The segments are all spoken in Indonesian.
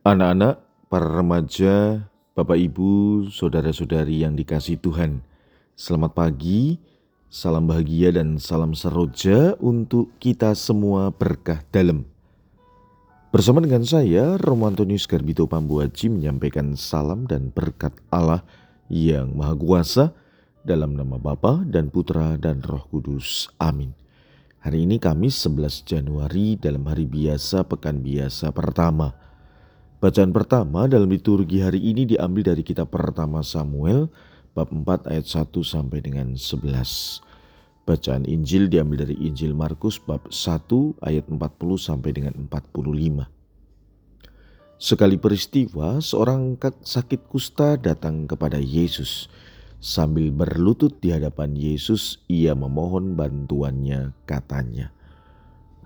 Anak-anak, para remaja, Bapak Ibu, saudara-saudari yang dikasih Tuhan, selamat pagi, salam bahagia dan salam seroja untuk kita semua berkah dalam. Bersama dengan saya, Romo Antonius Garbito Pambuaji menyampaikan salam dan berkat Allah yang Maha Kuasa dalam nama Bapa dan Putra dan Roh Kudus. Amin. Hari ini Kamis 11 Januari dalam hari biasa pekan biasa pertama Bacaan pertama dalam liturgi hari ini diambil dari kitab pertama Samuel bab 4 ayat 1 sampai dengan 11. Bacaan Injil diambil dari Injil Markus bab 1 ayat 40 sampai dengan 45. Sekali peristiwa, seorang sakit kusta datang kepada Yesus. Sambil berlutut di hadapan Yesus, ia memohon bantuannya, katanya,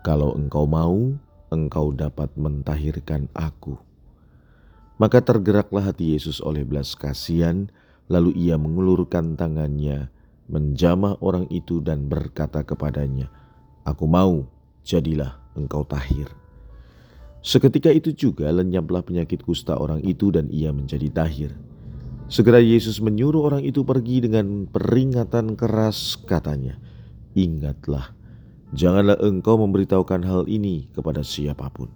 "Kalau engkau mau, engkau dapat mentahirkan aku." Maka tergeraklah hati Yesus oleh belas kasihan, lalu ia mengulurkan tangannya, menjamah orang itu dan berkata kepadanya, Aku mau, jadilah engkau tahir. Seketika itu juga lenyaplah penyakit kusta orang itu dan ia menjadi tahir. Segera Yesus menyuruh orang itu pergi dengan peringatan keras katanya, Ingatlah, janganlah engkau memberitahukan hal ini kepada siapa pun.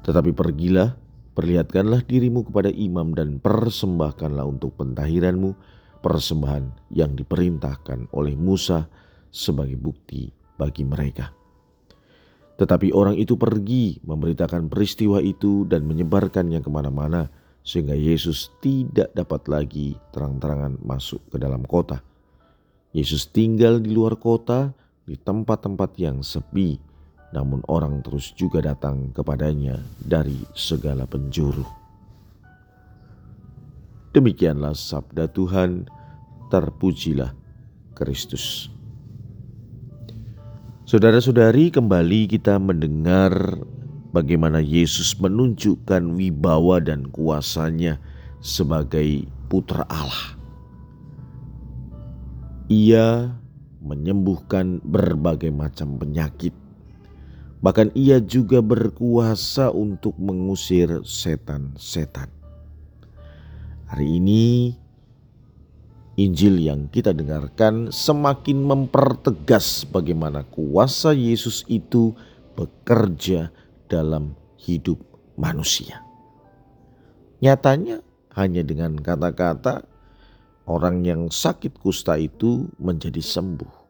Tetapi pergilah, Perlihatkanlah dirimu kepada imam dan persembahkanlah untuk pentahiranmu persembahan yang diperintahkan oleh Musa sebagai bukti bagi mereka. Tetapi orang itu pergi memberitakan peristiwa itu dan menyebarkannya ke mana-mana sehingga Yesus tidak dapat lagi terang-terangan masuk ke dalam kota. Yesus tinggal di luar kota di tempat-tempat yang sepi namun orang terus juga datang kepadanya dari segala penjuru. Demikianlah sabda Tuhan, terpujilah Kristus. Saudara-saudari, kembali kita mendengar bagaimana Yesus menunjukkan wibawa dan kuasanya sebagai putra Allah. Ia menyembuhkan berbagai macam penyakit Bahkan ia juga berkuasa untuk mengusir setan-setan. Hari ini Injil yang kita dengarkan semakin mempertegas bagaimana kuasa Yesus itu bekerja dalam hidup manusia. Nyatanya hanya dengan kata-kata orang yang sakit kusta itu menjadi sembuh.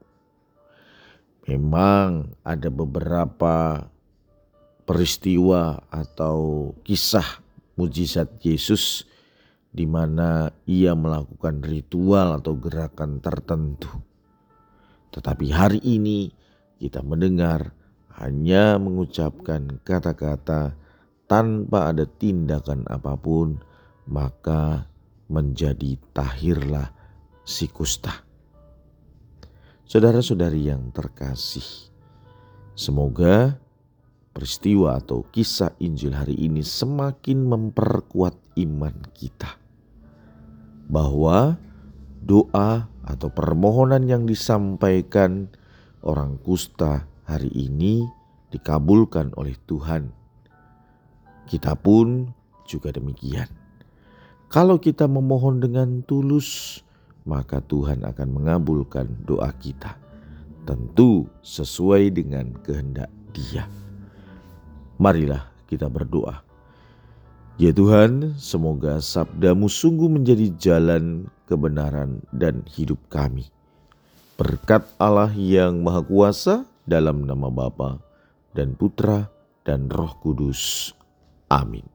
Memang ada beberapa peristiwa atau kisah mujizat Yesus di mana ia melakukan ritual atau gerakan tertentu. Tetapi hari ini kita mendengar hanya mengucapkan kata-kata tanpa ada tindakan apa pun, maka menjadi tahirlah si kusta. Saudara-saudari yang terkasih, semoga peristiwa atau kisah Injil hari ini semakin memperkuat iman kita bahwa doa atau permohonan yang disampaikan orang kusta hari ini dikabulkan oleh Tuhan. Kita pun juga demikian. Kalau kita memohon dengan tulus, maka Tuhan akan mengabulkan doa kita. Tentu sesuai dengan kehendak Dia. Marilah kita berdoa. Ya Tuhan, semoga sabdamu sungguh menjadi jalan kebenaran dan hidup kami. Berkat Allah yang Maha Kuasa dalam nama Bapa dan Putra dan Roh Kudus. Amin.